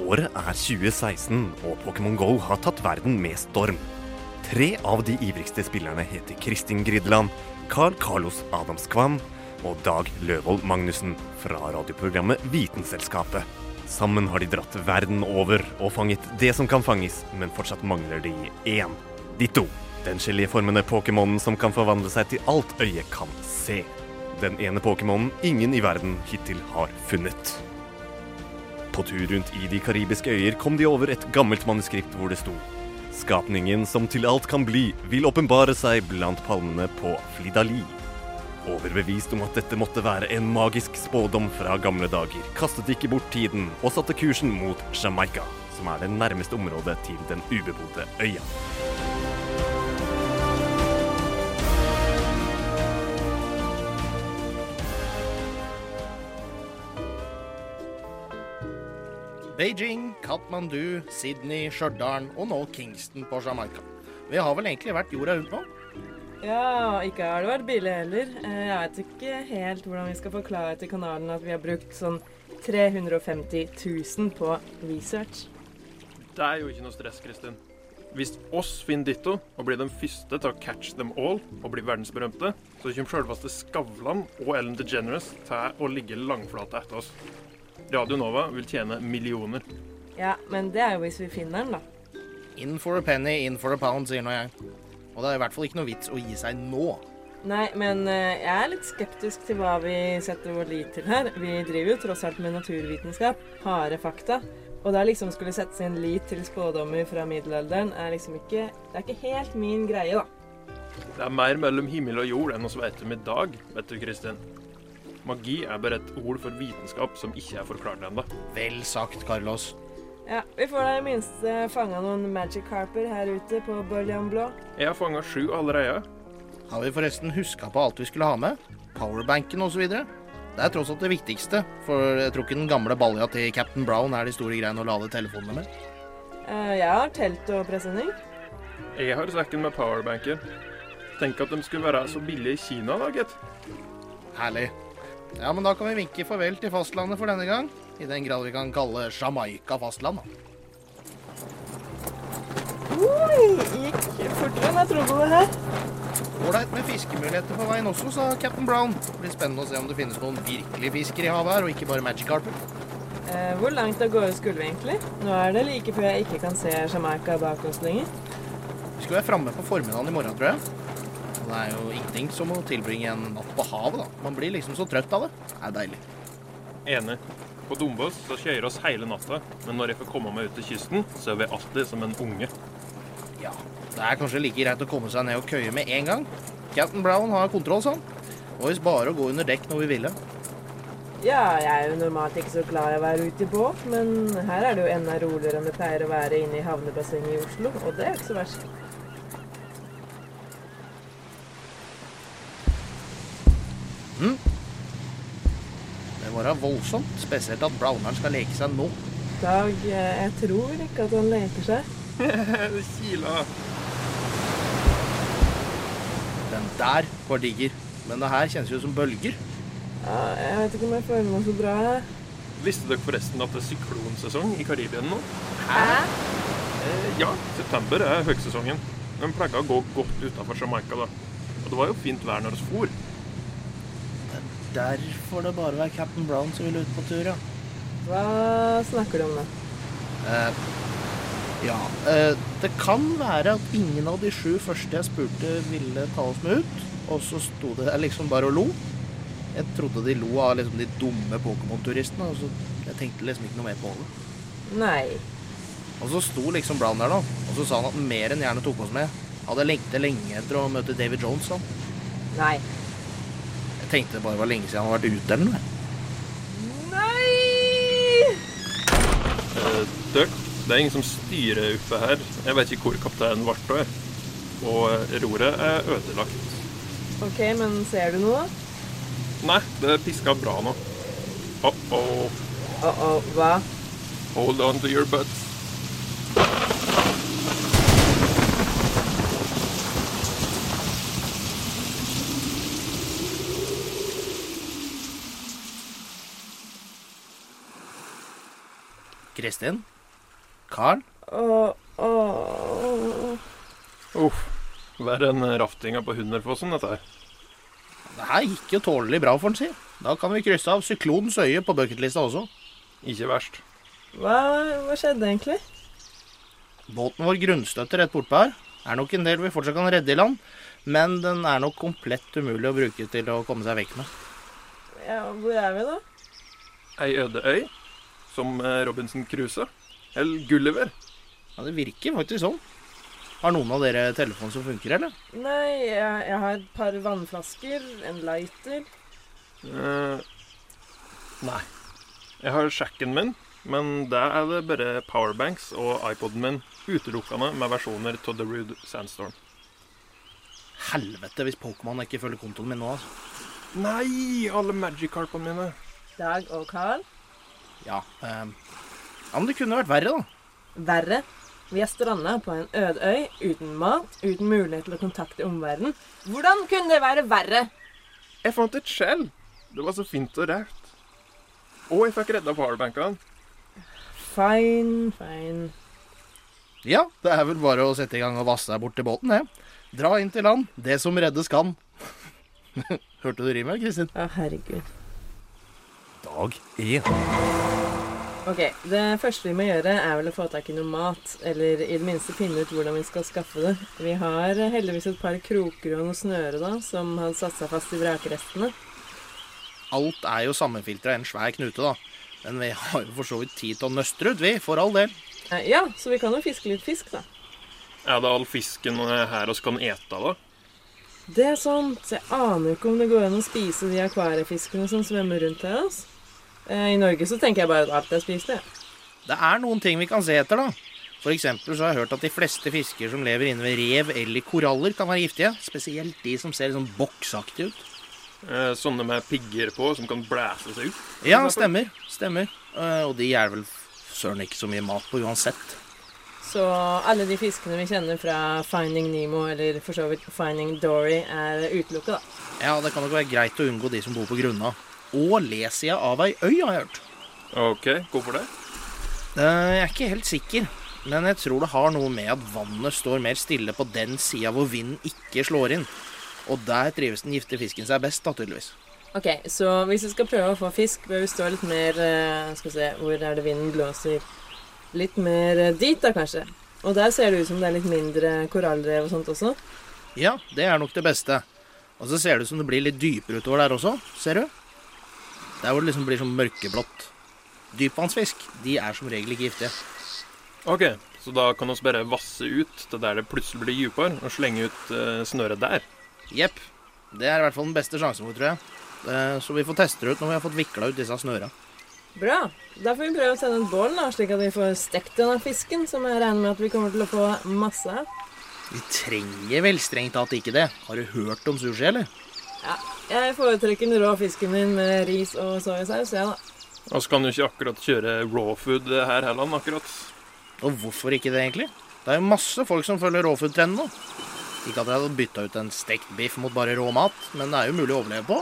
Året er 2016, og Pokémon GO har tatt verden med storm. Tre av de ivrigste spillerne heter Kristin Grideland, Carl Carlos Adamskvam og Dag Løvold Magnussen fra radioprogrammet Vitenselskapet. Sammen har de dratt verden over og fanget det som kan fanges, men fortsatt mangler de én. Ditto. Den geléformende Pokémonen som kan forvandle seg til alt øyet kan se. Den ene Pokémonen ingen i verden hittil har funnet. På tur rundt i de karibiske øyer kom de over et gammelt manuskript hvor det sto Skapningen som til alt kan bli, vil åpenbare seg blant palmene på Flidali. Overbevist om at dette måtte være en magisk spådom fra gamle dager, kastet de ikke bort tiden og satte kursen mot Jamaica, som er det nærmeste området til den ubebodde øya. Beijing, Katmandu, Sydney, Stjørdal og nå Kingston på Jamaica. Vi har vel egentlig vært jorda rundt nå? Ja, ikke har det vært billig heller. Eh, Jeg vet ikke helt hvordan vi skal forklare til kanalen at vi har brukt sånn 350 000 på research. Det er jo ikke noe stress, Kristin. Hvis oss finner Ditto og blir den første til å catch them all og bli verdensberømte, så kommer selveste Skavlan og Ellen DeGeneres til å ligge langflate etter oss. Radio Nova vil tjene millioner. Ja, men det er jo hvis vi finner den, da. In for a penny, in for a pound, sier nå jeg. Og det er i hvert fall ikke noe vits å gi seg nå. Nei, men eh, jeg er litt skeptisk til hva vi setter vår lit til her. Vi driver jo tross alt med naturvitenskap, harde fakta. Og da liksom skulle sette sin lit til spådommer fra middelalderen, er liksom ikke Det er ikke helt min greie, da. Det er mer mellom himmel og jord enn oss vet om i dag, vet du, Kristin. Magi er bare et ord for vitenskap som ikke er forklart ennå. Vel sagt, Carlos. Ja, Vi får da i minste fanga noen magic carper her ute på Bøljan Blå. Jeg har fanga sju allerede. Har vi forresten huska på alt vi skulle ha med? Powerbanken osv.? Det er tross alt det viktigste, for jeg tror ikke den gamle balja til Captain Brown er de store greiene å lade telefonene med. Eh, Jeg har telt og presenning. Jeg har sekken med powerbanker. Tenk at de skulle være så billige i Kina, da, gitt. Herlig. Ja, men da kan vi vinke farvel til fastlandet for denne gang. I den grad vi kan kalle Jamaica fastland. da. Oi, gikk fortere enn jeg trodde det her. Ålreit med fiskemuligheter på veien også, sa Captain Brown. Det blir spennende å se om det finnes noen virkelige fisker i havet her, og ikke bare Magic Carper. Eh, hvor langt av gårde skulle vi egentlig? Nå er det like før jeg ikke kan se Jamaica bak oss lenger. Vi skal være framme på formiddagen i morgen, tror jeg. Det er jo ingenting som å tilbringe en natt på havet, da. Man blir liksom så trøtt av det. Det er deilig. Enig. På Dombås så kjører oss hele natta, men når jeg får komme meg ut til kysten, så er vi alltid som en unge. Ja, det er kanskje like greit å komme seg ned og køye med en gang. Captain Brown har kontroll, sånn. Og hvis bare å gå under dekk når vi ville. Ja, jeg er jo normalt ikke så glad i å være ute i båt, men her er det jo enda roligere enn det pleier å være inne i havnebassenget i Oslo, og det er ikke så verst. Det var da voldsomt, spesielt at Browneren skal leke seg nå. Dag, eh, jeg tror ikke at han leker seg. det kiler. Den der var digger. Men det her kjennes jo som bølger. Ja, jeg vet ikke om jeg føler meg så bra. Visste dere forresten at det er syklonsesong i Karibien nå? Hæ? Eh, ja, september er høgsesongen. Den pleier å gå godt utafor Jamaica, da. Og det var jo fint vær når vi for. Derfor det bare var Captain Brown som ville ut på tur, ja. Hva snakker du om da? Eh, ja, eh, det kan være at ingen av de sju første jeg spurte ville ta oss med ut, og så sto det der liksom bare og lo. Jeg trodde de lo av liksom de dumme Pokémon-turistene, og så jeg tenkte liksom ikke noe mer på det. Nei. Og så sto liksom Brown der nå, og så sa han at han mer enn gjerne tok oss med. Hadde lengtet lenge etter å møte David Jones, han. Nei. Tenkte det bare var lenge siden han har vært ute eller noe. Nei! Eh, Døk, det er ingen som styrer oppe her. Jeg vet ikke hvor kapteinen ble av. Og eh, roret er ødelagt. Ok, men ser du noe? Nei, det piska bra nå. Uh-oh. Uh-oh, hva? Hold on to your butts. Kristin? Carl? Åh, åh. Uff. Verre enn raftinga på Hunderfossen, dette her. Det her gikk jo tålelig bra, får en si. Da kan vi krysse av Syklonens øye på bucketlista også. Ikke verst. Hva, hva skjedde egentlig? Båten vår grunnstøtter rett bortpå her. Er nok en del vi fortsatt kan redde i land, men den er nok komplett umulig å bruke til å komme seg vekk med. Ja, hvor er vi da? Ei øde øy, som eh, Robinson Crusoe. Eller Gulliver. Ja, Det virker faktisk sånn. Har noen av dere telefon som funker, eller? Nei, jeg, jeg har et par vannflasker, en lighter. Eh, nei. Jeg har sjekken min, men der er det bare powerbanks og iPoden min utelukkende med versjoner av The Rude Sandstorm. Helvete hvis Pokémon ikke følger kontoen min nå, altså. Nei, alle Magikarpene mine. Dag og Carl. Ja, ehm. ja, men det kunne vært verre, da. Verre. Vi er stranda på en øde øy uten mat, uten mulighet til å kontakte omverdenen. Hvordan kunne det være verre? Jeg fant et skjell. Det var så fint og rart. Og jeg fikk redda powerbankene. Fine, fine. Ja, det er vel bare å sette i gang og vasse deg bort til båten, det. Dra inn til land. Det som reddes kan. Hørte du rimet, Kristin? Å, herregud. Dag én. Ok, Det første vi må gjøre, er vel å få tak i noe mat. Eller i det minste finne ut hvordan vi skal skaffe det. Vi har heldigvis et par kroker og noe snøre da, som har satt seg fast i vrakrestene. Alt er jo sammenfiltra i en svær knute, da. Men vi har jo for så vidt tid til å nøstre ut, vi. For all del. Eh, Ja, så vi kan jo fiske litt fisk, da. Er det all fisken her oss kan ete, da? Det er sant. Jeg aner ikke om det går an å spise de akvariefiskene som svømmer rundt her. Altså. Eh, I Norge så tenker jeg bare at alt er spiselig. Det er noen ting vi kan se etter, da. For eksempel så har jeg hørt at de fleste fisker som lever inne ved rev eller koraller, kan være giftige. Spesielt de som ser sånn boksaktige ut. Eh, Sånne med pigger på som kan blæse seg ut? Ja, stemmer. Stemmer. Eh, Og de er vel søren ikke så mye mat på uansett. Så alle de fiskene vi kjenner fra Finding Nemo eller for så vidt Finding Dory, er utelukka, da. Ja, det kan nok være greit å unngå de som bor på grunna. Og le-sida av ei øy, har jeg hørt. OK, hvorfor det? Eh, Jeg er ikke helt sikker, men jeg tror det har noe med at vannet står mer stille på den sida hvor vinden ikke slår inn. Og der trives den giftige fisken seg best, da, tydeligvis. Ok, så hvis vi skal prøve å få fisk, bør vi stå litt mer eh, Skal vi se, hvor er det vinden blåser? Litt mer eh, dit, da, kanskje. Og der ser det ut som det er litt mindre korallrev og sånt også. Ja, det er nok det beste. Og så ser det ut som det blir litt dypere utover der også, ser du? Der hvor det liksom blir sånn mørkeblått. Dypvannsfisk, de er som regel ikke giftige. OK, så da kan vi bare vasse ut til der det plutselig blir dypere, og slenge ut eh, snøret der. Jepp. Det er i hvert fall den beste sjansen vår, tror jeg. Eh, Så vi får teste det ut når vi har fått vikla ut disse snøra. Bra. Da får vi prøve å tenne et bål, da, slik at vi får stekt denne fisken, som jeg regner med at vi kommer til å få masse av. Vi trenger vel strengt tatt ikke det. Har du hørt om sushi, eller? Ja, jeg foretrekker den rå fisken min med ris og soyasaus, jeg, da. Og så kan du ikke akkurat kjøre raw food her heller, akkurat. Og hvorfor ikke det, egentlig? Det er jo masse folk som følger raw food-trenden nå. Ikke at jeg hadde bytta ut en stekt biff mot bare rå mat, men det er jo mulig å overleve på.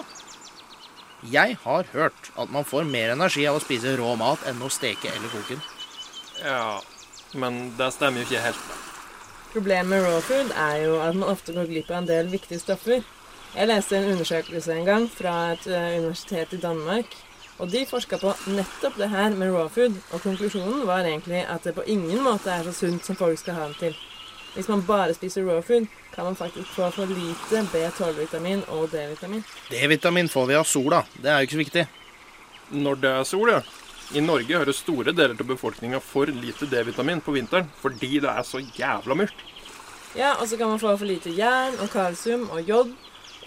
Jeg har hørt at man får mer energi av å spise rå mat enn å steke eller koke den. Ja, men det stemmer jo ikke helt. Problemet med raw food er jo at man ofte går glipp av en del viktige stoffer. Jeg leste en undersøkelse en gang fra et eh, universitet i Danmark. Og de forska på nettopp det her med raw food, og konklusjonen var egentlig at det på ingen måte er så sunt som folk skal ha det til. Hvis man bare spiser raw food, kan man faktisk få for lite B12-vitamin og D-vitamin. D-vitamin får vi av sola. Det er jo ikke så viktig. Når det er sol, ja. I Norge hører store deler av befolkninga for lite D-vitamin på vinteren fordi det er så jævla mørkt. Ja, og så kan man få for lite jern og kalsium og jod.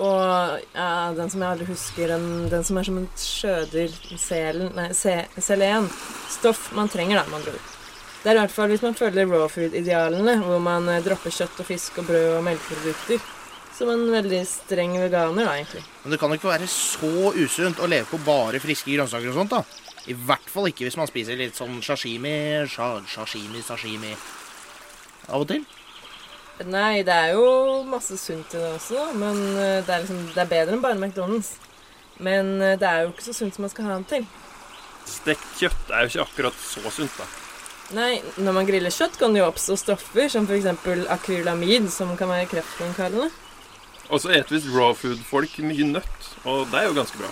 Og ja, den som jeg aldri husker, den, den som er som en skjøder Selen Nei, selen. Stoff man trenger, da, med andre ord. Det er i hvert fall hvis man følger raw food-idealene, hvor man eh, dropper kjøtt og fisk og brød og melkeprodukter. Som en veldig streng veganer, da, egentlig. Men det kan jo ikke være så usunt å leve på bare friske grønnsaker og sånt, da. I hvert fall ikke hvis man spiser litt sånn sashimi, sashimi, sashimi av og til. Nei, det er jo masse sunt i det også, men eh, det er, liksom, det er bedre enn bare McDonald's. Men eh, det er jo ikke så sunt som man skal ha det til. Stekt kjøtt er jo ikke akkurat så sunt, da. Nei, når man griller kjøtt, kan det jo oppstå stoffer som f.eks. akrylamid, som kan være kreftfremkallende. Og så spiser visst raw food-folk mye nøtt, og det er jo ganske bra.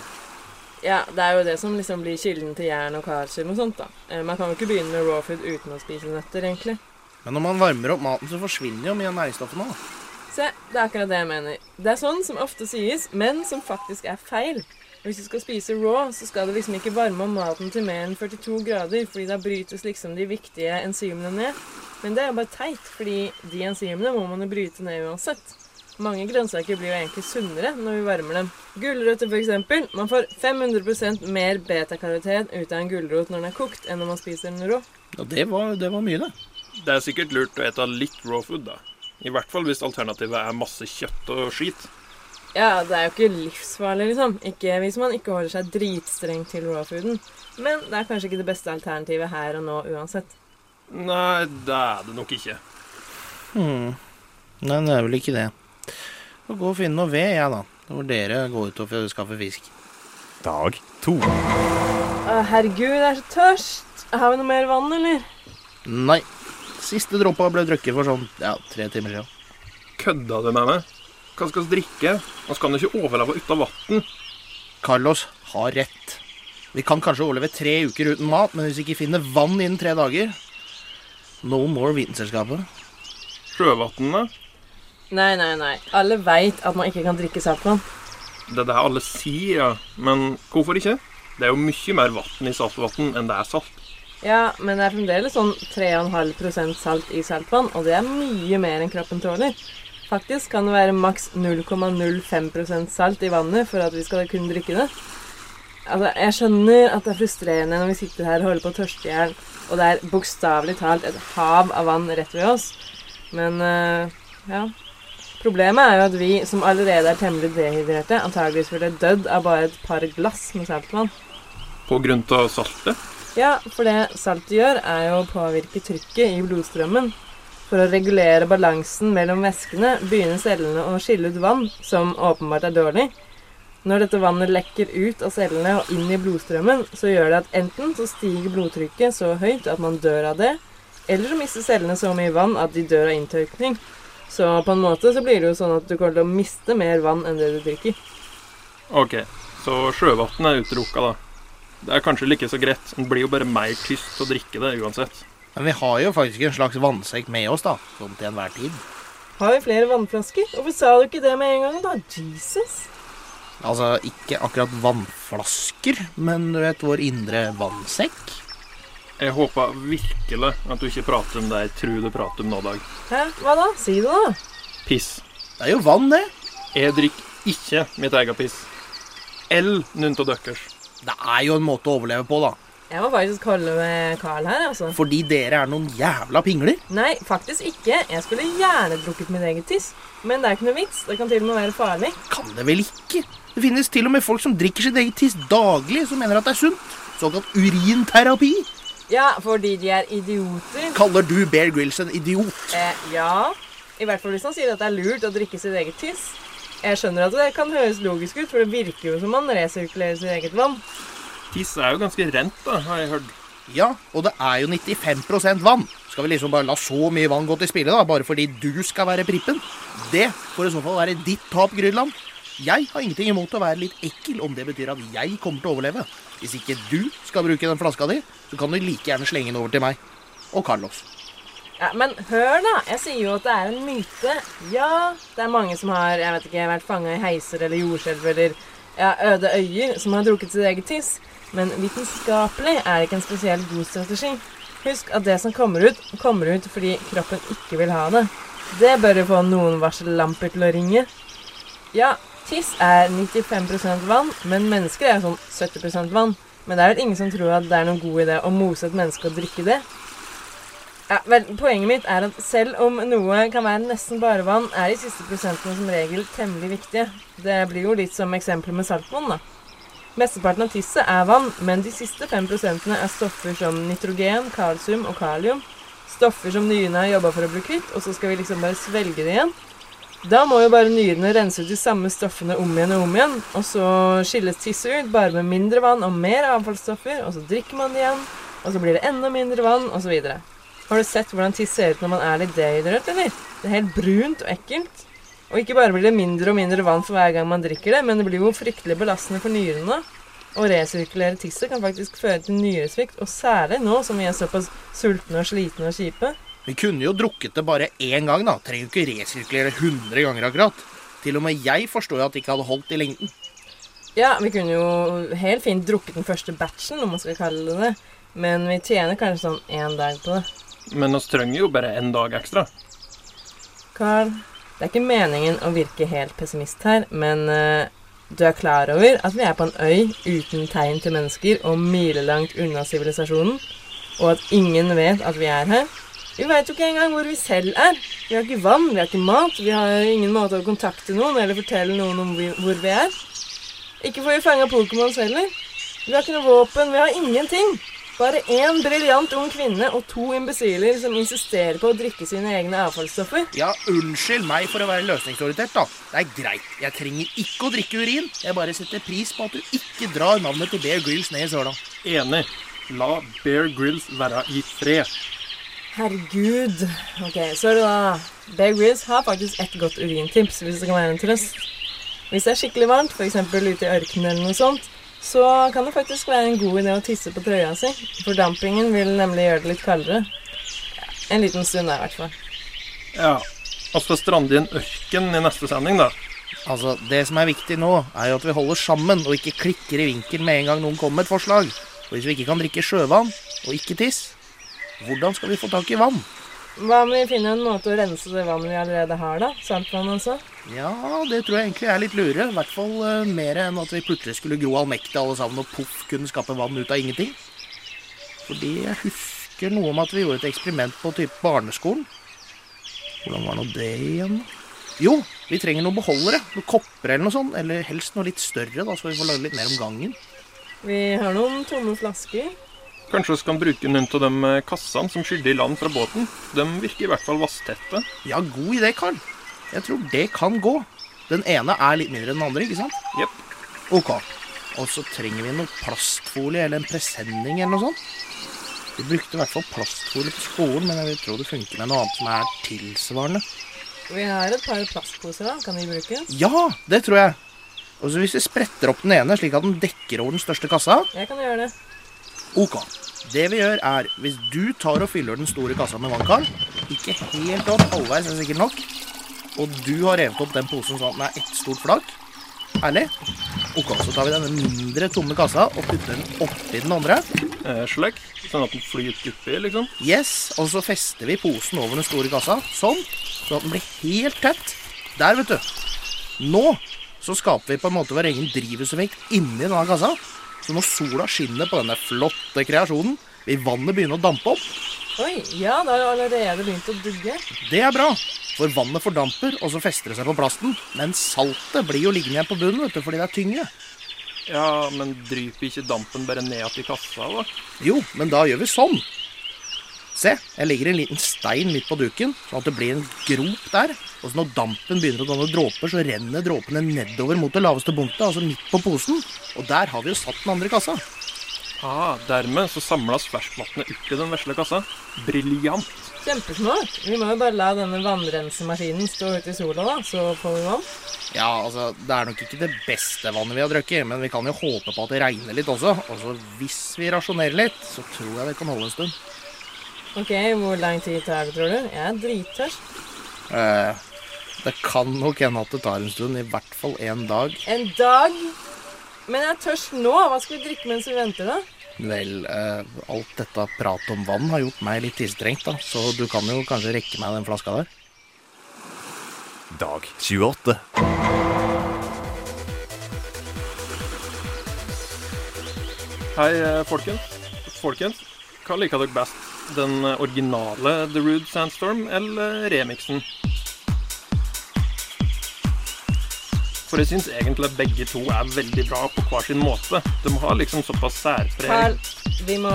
Ja, det er jo det som liksom blir kilden til jern og kalsium og sånt, da. Eh, Man kan jo ikke begynne med raw food uten å spise nøtter, egentlig. Men når man varmer opp maten, så forsvinner jo mye av næringsstoffene. Se, det er akkurat det jeg mener. Det er sånn som ofte sies, men som faktisk er feil. Hvis du skal spise raw, så skal du liksom ikke varme om maten til mer enn 42 grader, fordi da brytes liksom de viktige enzymene ned. Men det er jo bare teit, fordi de enzymene må man jo bryte ned uansett. Mange grønnsaker blir jo egentlig sunnere når vi varmer dem. Gulrøtter f.eks. Man får 500% mer betakaroten ut av en gulrot når den er kokt, enn når man spiser den rå. Ja, det var, det var mye, det. Det er sikkert lurt å ete litt raw food, da. I hvert fall hvis alternativet er masse kjøtt og skit. Ja, det er jo ikke livsfarlig, liksom. Ikke hvis man ikke holder seg dritstrengt til raw-fooden. Men det er kanskje ikke det beste alternativet her og nå uansett. Nei, det er det nok ikke. Hmm. Nei, det er vel ikke det. Får gå og finne noe ved, jeg, da. Når dere går ut og skaffer fisk. Dag to. Å, herregud, jeg er så tørst. Har vi noe mer vann, eller? Nei. Siste dråpa ble drukket for sånn ja, tre timer siden. Kødda du med meg? Hva skal vi drikke? Vi kan jo ikke overleve uten vann. Carlos har rett. Vi kan kanskje overleve tre uker uten mat, men hvis vi ikke finner vann innen tre dager No more Vitenselskapet. Sjøvann, Nei, nei, nei. Alle veit at man ikke kan drikke saltvann. det er det alle sier, ja. Men hvorfor ikke? Det er jo mye mer vann i saltvann enn det er salt. Ja, men det er fremdeles sånn 3,5% salt i saltvann, og det er mye mer enn kroppen tåler. Faktisk kan det være maks 0,05% salt i vannet for at vi skal kunne drikke det. Altså, Jeg skjønner at det er frustrerende når vi sitter her og holder på å tørste i hjel, og det er bokstavelig talt et hav av vann rett ved oss. Men uh, ja. Problemet er jo at vi som allerede er temmelig dehydrerte, antageligvis ville dødd av bare et par glass med saltvann. På grunn av saltet. Ja, for det saltet gjør, er jo å påvirke trykket i blodstrømmen. For å regulere balansen mellom væskene begynner cellene å skille ut vann, som åpenbart er dårlig. Når dette vannet lekker ut av cellene og inn i blodstrømmen, så gjør det at enten så stiger blodtrykket så høyt at man dør av det, eller så mister cellene så mye vann at de dør av inntørkning. Så på en måte så blir det jo sånn at du kommer til å miste mer vann enn det du drikker. OK, så sjøvann er utelukka, da. Det er kanskje like så greit. Det blir jo bare mer tyst å drikke det uansett. Men vi har jo faktisk en slags vannsekk med oss, da. Sånn til enhver tid. Har vi flere vannflasker? Hvorfor sa du ikke det med en gang, da? Jesus. Altså ikke akkurat vannflasker, men du vet vår indre vannsekk. Jeg håper virkelig at du ikke prater om det jeg tror du prater om nå, Dag. Hæ? Hva da? Si det, da. Piss. Det er jo vann, det. Jeg drikker ikke mitt eget piss. Eller noen av deres. Det er jo en måte å overleve på, da. Jeg må faktisk holde med Carl her, altså. Fordi dere er noen jævla pingler. Nei, faktisk ikke. Jeg skulle gjerne drukket min eget tiss. Men det er ikke noe vits. Det kan til og med være farlig. Kan det vel ikke? Det finnes til og med folk som drikker sitt eget tiss daglig, som mener at det er sunt. Såkalt urinterapi. Ja, fordi de er idioter. Kaller du Bear Grylls en idiot? Eh, ja. I hvert fall hvis han sier at det er lurt å drikke sitt eget tiss. Jeg skjønner at det kan høres logisk ut, for det virker jo som man resirkulerer sitt eget vann. Tiss er jo ganske rent, da, har jeg hørt. Ja, og det er jo 95% vann. Skal vi liksom bare la så mye vann gå til spille, da, bare fordi du skal være prippen? Det får i så fall være ditt tap, Grydland. Jeg har ingenting imot å være litt ekkel om det betyr at jeg kommer til å overleve. Hvis ikke du skal bruke den flaska di, så kan du like gjerne slenge den over til meg. Og Carlos. Ja, Men hør, da. Jeg sier jo at det er en myte. Ja, det er mange som har jeg vet ikke, vært fanga i heiser eller jordskjelv eller ja, øde øyer som har drukket sitt eget tiss. Men vitenskapelig er det ikke en spesielt god strategi. Husk at det som kommer ut, kommer ut fordi kroppen ikke vil ha det. Det bør jo få noen varsellamper til å ringe. Ja, tiss er 95% vann, men mennesker er sånn 70% vann. Men det er vel ingen som tror at det er noen god idé å mose et menneske og drikke det. Ja, vel, Poenget mitt er at selv om noe kan være nesten bare vann, er de siste prosentene som regel temmelig viktige. Det blir jo litt som eksempelet med saltvann, da. Mesteparten av tisset er vann, men de siste fem prosentene er stoffer som nitrogen, kalsium og kalium. Stoffer som nyrene har jobba for å bli kvitt, og så skal vi liksom bare svelge det igjen. Da må jo bare nyrene rense ut de samme stoffene om igjen og om igjen, og så skilles tisset ut bare med mindre vann og mer avfallsstoffer, og så drikker man det igjen, og så blir det enda mindre vann, osv. Har du sett hvordan tiss ser ut når man er litt dehydrert, eller? Det er helt brunt og ekkelt. Og ikke bare blir det mindre og mindre vann for hver gang man drikker det, men det blir jo fryktelig belastende for nyrene. Å resirkulere tisset kan faktisk føre til nyresvikt, og særlig nå som vi er såpass sultne og slitne og kjipe. Vi kunne jo drukket det bare én gang, da. Trenger jo ikke resirkulere 100 ganger akkurat. Til og med jeg forstår jo at det ikke hadde holdt i lengden. Ja, vi kunne jo helt fint drukket den første batchen, om man skal kalle det det. Men vi tjener kanskje sånn én dag på det. Men oss trenger jo bare én dag ekstra. Carl, det er ikke meningen å virke helt pessimist her, men eh, du er klar over at vi er på en øy uten tegn til mennesker og milelangt unna sivilisasjonen, og at ingen vet at vi er her? Vi veit jo ikke engang hvor vi selv er. Vi har ikke vann, vi har ikke mat, vi har ingen måte å kontakte noen eller fortelle noen om vi, hvor vi er. Ikke får vi fanga Pokémons heller. Vi har ikke noe våpen, vi har ingenting. Bare én briljant ung kvinne og to imbesiler som insisterer på å drikke sine egne avfallsstoffer. Ja, unnskyld meg for å være løsningsorientert, da. Det er greit. Jeg trenger ikke å drikke urin. Jeg bare setter pris på at du ikke drar navnet til Bear Grylls ned i søla. Enig. La Bear Grills være i fred. Herregud. Ok, så er det da Bear Grylls har faktisk et godt urintips, hvis det kan være en trøst. Hvis det er skikkelig varmt, f.eks. ute i ørkenen eller noe sånt, så kan det faktisk være en god idé å tisse på trøya si. Fordampingen vil nemlig gjøre det litt kaldere. En liten stund, der, i hvert fall. Ja. Og så strande i en ørken i neste sending, da. Altså, Det som er viktig nå, er jo at vi holder sammen og ikke klikker i vinkel med en gang noen kommer med et forslag. Og hvis vi ikke kan drikke sjøvann og ikke tiss, hvordan skal vi få tak i vann? Hva om vi finner en måte å rense det vannet vi allerede har, da? Saltvann, altså? Ja, det tror jeg egentlig er litt lure. I hvert fall uh, mer enn at vi plutselig skulle gro allmektige alle sammen og poff kunne skape vann ut av ingenting. Fordi jeg husker noe om at vi gjorde et eksperiment på type barneskolen. Hvordan var nå det igjen? Jo, vi trenger noen beholdere. Noen kopper eller noe sånt. Eller helst noe litt større, da, så vi får lage litt mer om gangen. Vi har noen tomme flasker. Kanskje vi kan bruke noen av de eh, kassene som skylder i land fra båten. De virker i hvert fall vasstette. Ja, god idé, Karl. Jeg tror det kan gå. Den ene er litt mindre enn den andre, ikke sant? Jepp. Ok. Og så trenger vi noe plastfolie eller en presenning eller noe sånt. Vi brukte i hvert fall plastfolie på skolen, men jeg vil tro det funker med noe annet som er tilsvarende. Vi har et par plastposer, da. Kan de brukes? Ja, det tror jeg. Og så hvis vi spretter opp den ene slik at den dekker over den største kassa Jeg kan gjøre det. Ok. Det vi gjør, er hvis du tar og fyller den store kassa med vannkar, Ikke helt opp, halvveis er sikkert nok. Og du har revet opp den posen sånn at den er ett stort flak. Herlig. Ok, så tar vi denne mindre tomme kassa og putter den oppi den andre. Eh, slik. Sånn at den flyter oppi, liksom. Yes, Og så fester vi posen over den store kassa, sånn. Så at den blir helt tett. Der, vet du. Nå så skaper vi på en måte vår egen drivhuseffekt inni denne kassa. Så når sola skinner på denne flotte kreasjonen, vil vannet begynne å dampe opp. Oi, ja, det har det allerede begynt å dugge. Det er bra, for vannet fordamper, og så fester det seg på plasten. Men saltet blir jo liggende igjen på bunnen, vet du, fordi det er tyngre. Ja, men dryper ikke dampen bare ned til i kassa, da? Jo, men da gjør vi sånn. Se, jeg legger en liten stein midt på duken, sånn at det blir en grop der. Og så når dampen begynner å danne dråper, så renner dråpene nedover mot det laveste punktet, altså midt på posen. Og der har vi jo satt den andre kassa. Ah, dermed så samles ferskvannet i den vesle kassa. Briljant. Kjempesmart. Vi må jo bare la denne vannrensemaskinen stå ute i sola, da, så får vi vann. Ja, altså, det er nok ikke det beste vannet vi har drukket, men vi kan jo håpe på at det regner litt også. Og så hvis vi rasjonerer litt, så tror jeg det kan holde en stund. Ok, hvor lang tid tar det, tror du? Jeg er drittørst. Eh, det kan nok hende at det tar en stund, i hvert fall en dag. En dag? Men jeg er tørst nå. Hva skal vi drikke mens vi venter, da? Vel, eh, alt dette pratet om vann har gjort meg litt tissetrengt, da, så du kan jo kanskje rekke meg den flaska der. Dag 28. Hei, eh, folkens. Folkens, hva liker dere best? Den originale The Rude Sandstorm eller remixen? For jeg syns egentlig at begge to er veldig bra på hver sin måte. De har liksom såpass særpreg. Carl, vi må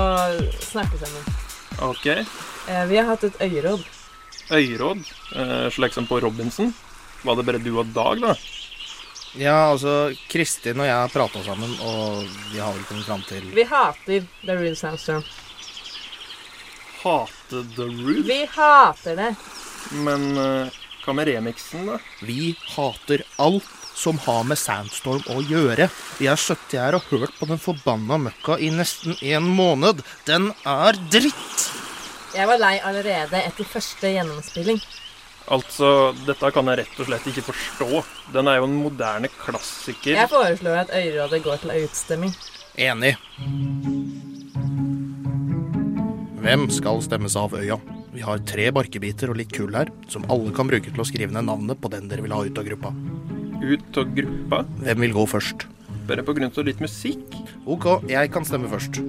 snakke sammen. OK. Eh, vi har hatt et øyeråd. Øyeråd? eh, slik som på Robinson. Var det bare du og Dag, da? Ja, altså, Kristin og jeg har prata sammen, og vi har vel kommet fram til Vi hater The Rude Sandstorm. Hate The Roof. Vi hater det. Men eh, hva med remixen, da? Vi hater alt som har med Sandstorm å gjøre. Vi har sittet her og hørt på den forbanna møkka i nesten en måned. Den er dritt! Jeg var lei allerede etter første gjennomspilling. Altså, dette kan jeg rett og slett ikke forstå. Den er jo en moderne klassiker. Jeg foreslår at Øyrådet går til utstemming. Enig. Hvem skal stemmes av øya? Vi har tre barkebiter og litt kull her, som alle kan bruke til å skrive ned navnet på den dere vil ha ut av gruppa. Ut av gruppa? Hvem vil gå først? Bare på grunn av litt musikk? Ok, jeg kan stemme først.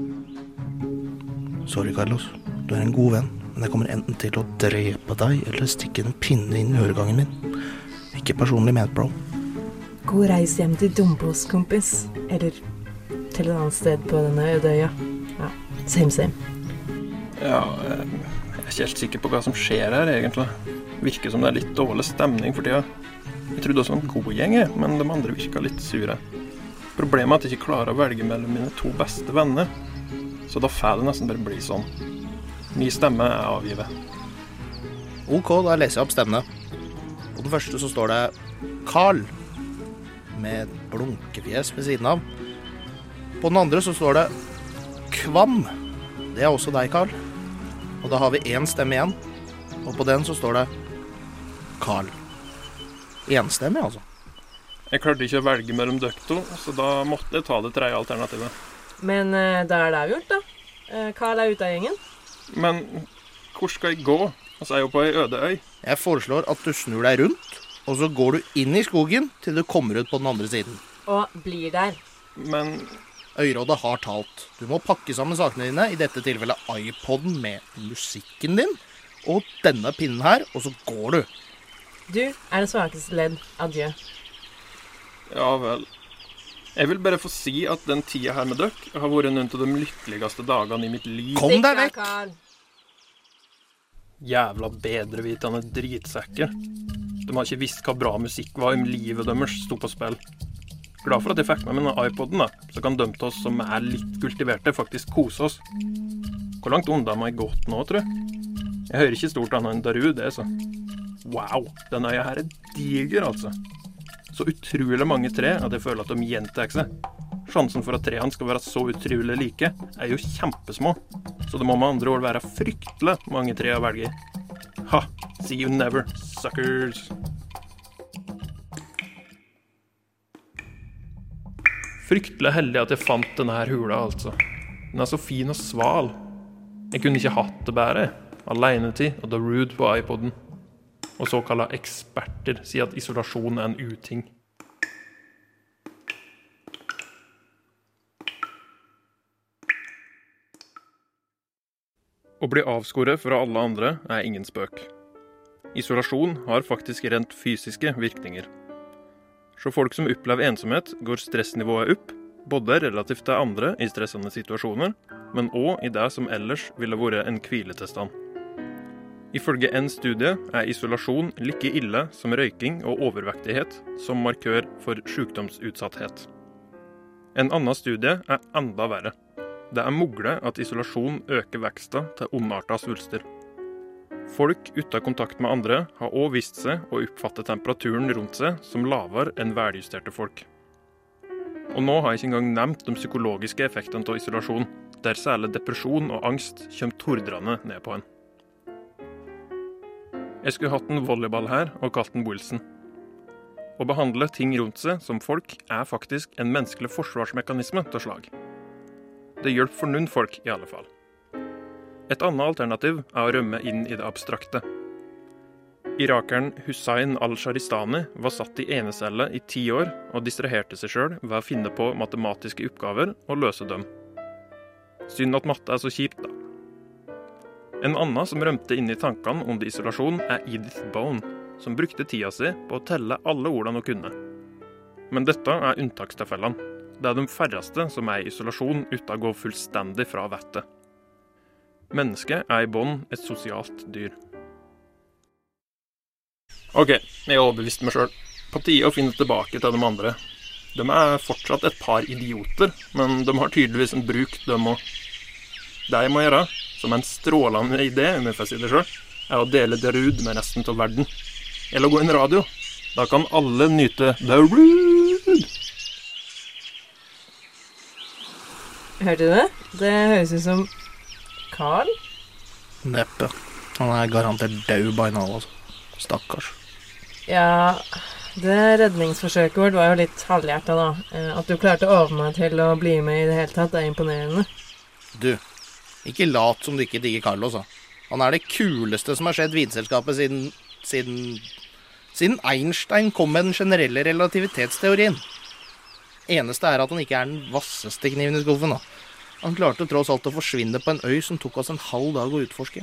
Sorry, Carlos. Du er en god venn, men jeg kommer enten til å drepe deg eller stikke en pinne inn i øregangen min. Ikke personlig ment, bro. God reis hjem til Dombås, kompis. Eller til et annet sted på denne øde øya. Ja, same same. Ja, eh, jeg er ikke helt sikker på hva som skjer her, egentlig. Virker som det er litt dårlig stemning for tida. Jeg trodde også en god gjeng, men de andre virka litt sure. Problemet er at jeg ikke klarer å velge mellom mine to beste venner. Så da får det nesten bare bli sånn. Min stemme er avgivet. Ok, da leser jeg opp stemmene. På den første så står det Carl, med et blunkefjes ved siden av. På den andre så står det Kvam. Det er også deg, Carl. Og da har vi én stemme igjen. Og på den så står det Carl. Enstemmig, altså. Jeg klarte ikke å velge mellom dere to, så da måtte jeg ta det tredje alternativet. Men eh, da er det avgjort, da. Eh, Carl er ute av gjengen. Men hvor skal jeg gå? Altså, jeg er jo på ei øde øy. Jeg foreslår at du snur deg rundt, og så går du inn i skogen til du kommer ut på den andre siden. Og blir der. Men Øyrådet har talt. Du må pakke sammen sakene dine, i dette tilfellet iPoden med musikken din, og denne pinnen her, og så går du. Du er det svakeste ledd. Adjø. ja vel. Jeg vil bare få si at den tida her med dere har vært noen av de lykkeligste dagene i mitt liv. Kom deg vekk! Jævla bedrevitende dritsekker. De har ikke visst hva bra musikk var om livet deres sto på spill. Glad for at jeg fikk med meg denne iPoden, da. Så kan av oss som er litt kultiverte, faktisk kose oss. Hvor langt unna har jeg gått nå, jeg? Jeg hører ikke stort annet enn Daru, det, så. Wow, denne øya her er diger, altså. Så utrolig mange tre at jeg føler at de gjentar seg. Sjansen for at trærne skal være så utrolig like, er jo kjempesmå. Så det må med andre ord være fryktelig mange tre å velge i. Ha! See you never, suckers. Fryktelig heldig at jeg fant denne hula, altså. Den er så fin og sval. Jeg kunne ikke hatt det bedre. Alenetid og The Rude på iPoden. Og såkalla eksperter sier at isolasjon er en uting. Å bli avskåret fra alle andre er ingen spøk. Isolasjon har faktisk rent fysiske virkninger. Så folk som opplever ensomhet, går stressnivået opp, både relativt til andre i stressende situasjoner, men òg i det som ellers ville vært en hviletilstand. Ifølge en studie er isolasjon like ille som røyking og overvektighet som markør for sykdomsutsatthet. En annen studie er enda verre. Det er mulig at isolasjon øker veksten til ondarta svulster. Folk uten kontakt med andre har òg vist seg å oppfatte temperaturen rundt seg som lavere enn veljusterte folk. Og nå har jeg ikke engang nevnt de psykologiske effektene av isolasjon, der særlig depresjon og angst kommer tordrende ned på en. Jeg skulle hatt en volleyball her og kalt den Wilson. Å behandle ting rundt seg som folk er faktisk en menneskelig forsvarsmekanisme til slag. Det hjelper for noen folk, i alle fall. Et annet alternativ er å rømme inn i det abstrakte. Irakeren Hussein al-Sharistani var satt i enecelle i ti år og distraherte seg sjøl ved å finne på matematiske oppgaver og løse dem. Synd at matte er så kjipt, da. En annen som rømte inn i tankene under isolasjon, er Edith Bone, som brukte tida si på å telle alle ordene hun kunne. Men dette er unntakstilfellene. Det er de færreste som er i isolasjon uten å gå fullstendig fra vettet. Mennesket er i bånn et sosialt dyr. OK, jeg overbeviste meg sjøl. På tide å finne tilbake til de andre. De er fortsatt et par idioter, men de har tydeligvis en bruk, de òg. Det jeg må gjøre, som en strålende idé, om jeg får si det sjøl, er å dele The Rude med resten av verden. Eller gå inn radio. Da kan alle nyte The Rude. Hørte du det? Det høres ut som Carl. Neppe. Han er garantert død by now, altså. Stakkars. Ja, det redningsforsøket vårt var jo litt halvhjerta, da. Eh, At du klarte å overbevise meg til å bli med i det hele tatt, er imponerende. Du, ikke lat som du ikke digger Carlos, da. Han er det kuleste som har skjedd vinselskapet siden siden siden Einstein kom med den generelle relativitetsteorien. Eneste er at han ikke er den vasseste kniven i skuffen, da. Han klarte tross alt å forsvinne på en øy som tok oss en halv dag å utforske.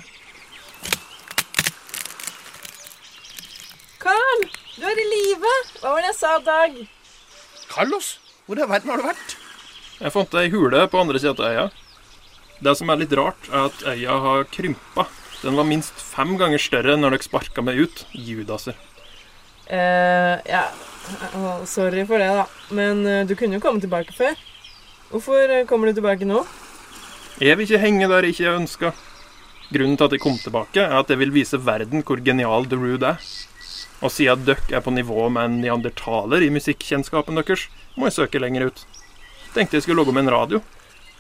Carl! Du er i live! Hva var det jeg sa, Dag? Carlos, hvor i verden har du vært? Jeg fant ei hule på andre sida av øya. Det som er litt rart, er at øya har krympa. Den var minst fem ganger større når dere sparka meg ut. Judaser. Eh, ja, sorry for det, da. Men eh, du kunne jo komme tilbake før. Hvorfor eh, kommer du tilbake nå? Jeg vil ikke henge der jeg ikke ønska. Grunnen til at jeg kom tilbake, er at jeg vil vise verden hvor genial The Rude er. Og siden dere er på nivå med en neandertaler i musikkkjennskapen deres, må jeg søke lenger ut. Tenkte jeg skulle logge med en radio.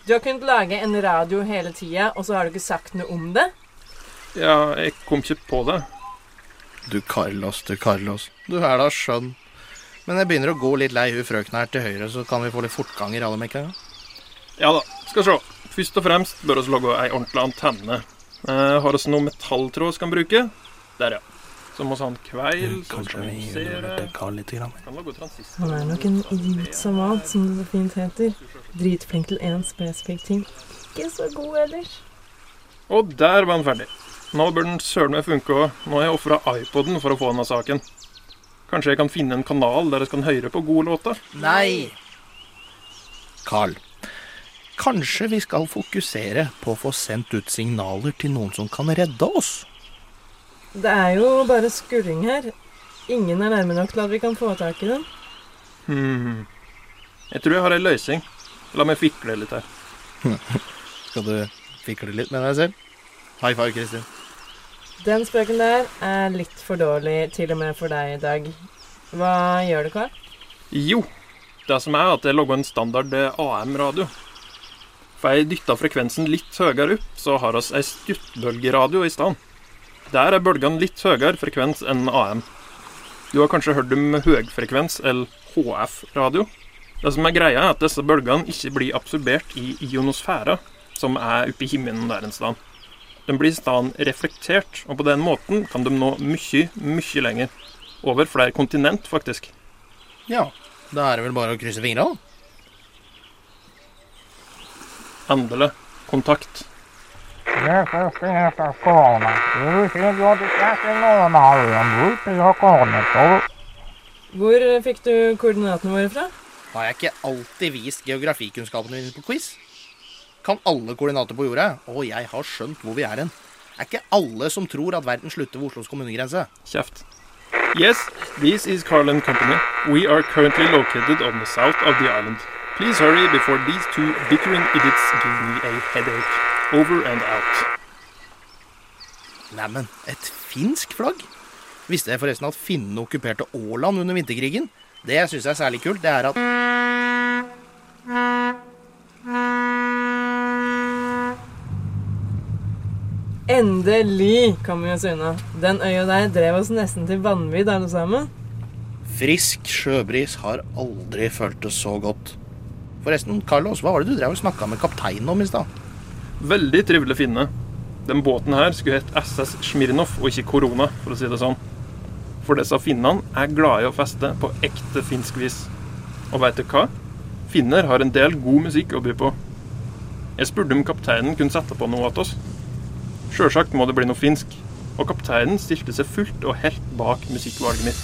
Du har kunnet lage en radio hele tida, og så har du ikke sagt noe om det? Ja, jeg kom ikke på det. Du Carlos, du Carlos. Du er da skjønn. Men jeg begynner å gå litt lei hun frøkna her til høyre, så kan vi få litt fortgang i rallymekkinga. Ja da, skal se. Først og fremst bør vi lage ei ordentlig antenne. Eh, har vi noe metalltråd vi kan bruke? Der, ja. Så må vi ha en kveil som Kanskje vi gjør det Carl litt. Grann. Han er nok en idiot som alt, som det så fint heter. Dritflink til én spesifikk ting. Ikke så god ellers. Og der var han ferdig. Nå bør den søren meg funke òg. Nå har jeg ofra iPoden for å få denne saken. Kanskje jeg kan finne en kanal der jeg kan høre på gode låter? Nei! Carl. Kanskje vi skal fokusere på å få sendt ut signaler til noen som kan redde oss? Det er jo bare skurring her. Ingen er nærme nok til at vi kan få tak i den. Hmm. Jeg tror jeg har ei løsning. La meg fikle litt her. Skal du fikle litt med deg selv? High five, Kristin. Den spøken der er litt for dårlig til og med for deg i dag. Hva gjør du, Carl? Jo, det som er at jeg logger en standard eh, AM-radio. For jeg dytta frekvensen litt høyere opp, så har vi ei stuttbølgeradio i stedet. Der er bølgene litt høyere frekvens enn AM. Du har kanskje hørt om høgfrekvens, eller HF-radio. Det som er greia, er at disse bølgene ikke blir absorbert i ionosfæra, som er oppe i himmelen der en sted. De blir i stedet reflektert, og på den måten kan de nå mye, mye lenger. Over flere kontinent, faktisk. Ja, da er det vel bare å krysse fingra, da. Endelig. Kontakt. Hvor fikk du koordinatene våre fra? Har jeg ikke alltid vist geografikunnskapene mine på quiz? Kan alle koordinater på jorda? Og jeg har skjønt hvor vi er hen. Er ikke alle som tror at verden slutter ved Oslos kommunegrense? Kjeft. Yes, this is Carlin Company. We are currently located on the south of the island. Please hurry before these two bickering idiots give me a headache. Over and out. Neimen, et finsk flagg? Visste jeg forresten at finnene okkuperte Åland under vinterkrigen? Det jeg syns er særlig kult, det er at Endelig kom vi oss unna. Den øya der drev oss nesten til vanvidd alle sammen. frisk sjøbris har aldri føltes så godt. Forresten, Carlos, hva var det du drev og snakka med kapteinen om i stad? Veldig trivelig finne. Den båten her skulle hett SS Smirnov og ikke Korona, for å si det sånn. For disse finnene er glade i å feste på ekte finsk vis. Og veit du hva? Finner har en del god musikk å by på. Jeg spurte om kapteinen kunne sette på noe til oss. Sjølsagt må det bli noe finsk, og kapteinen stilte seg fullt og helt bak musikkvalget mitt.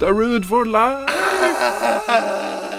The Rude for life!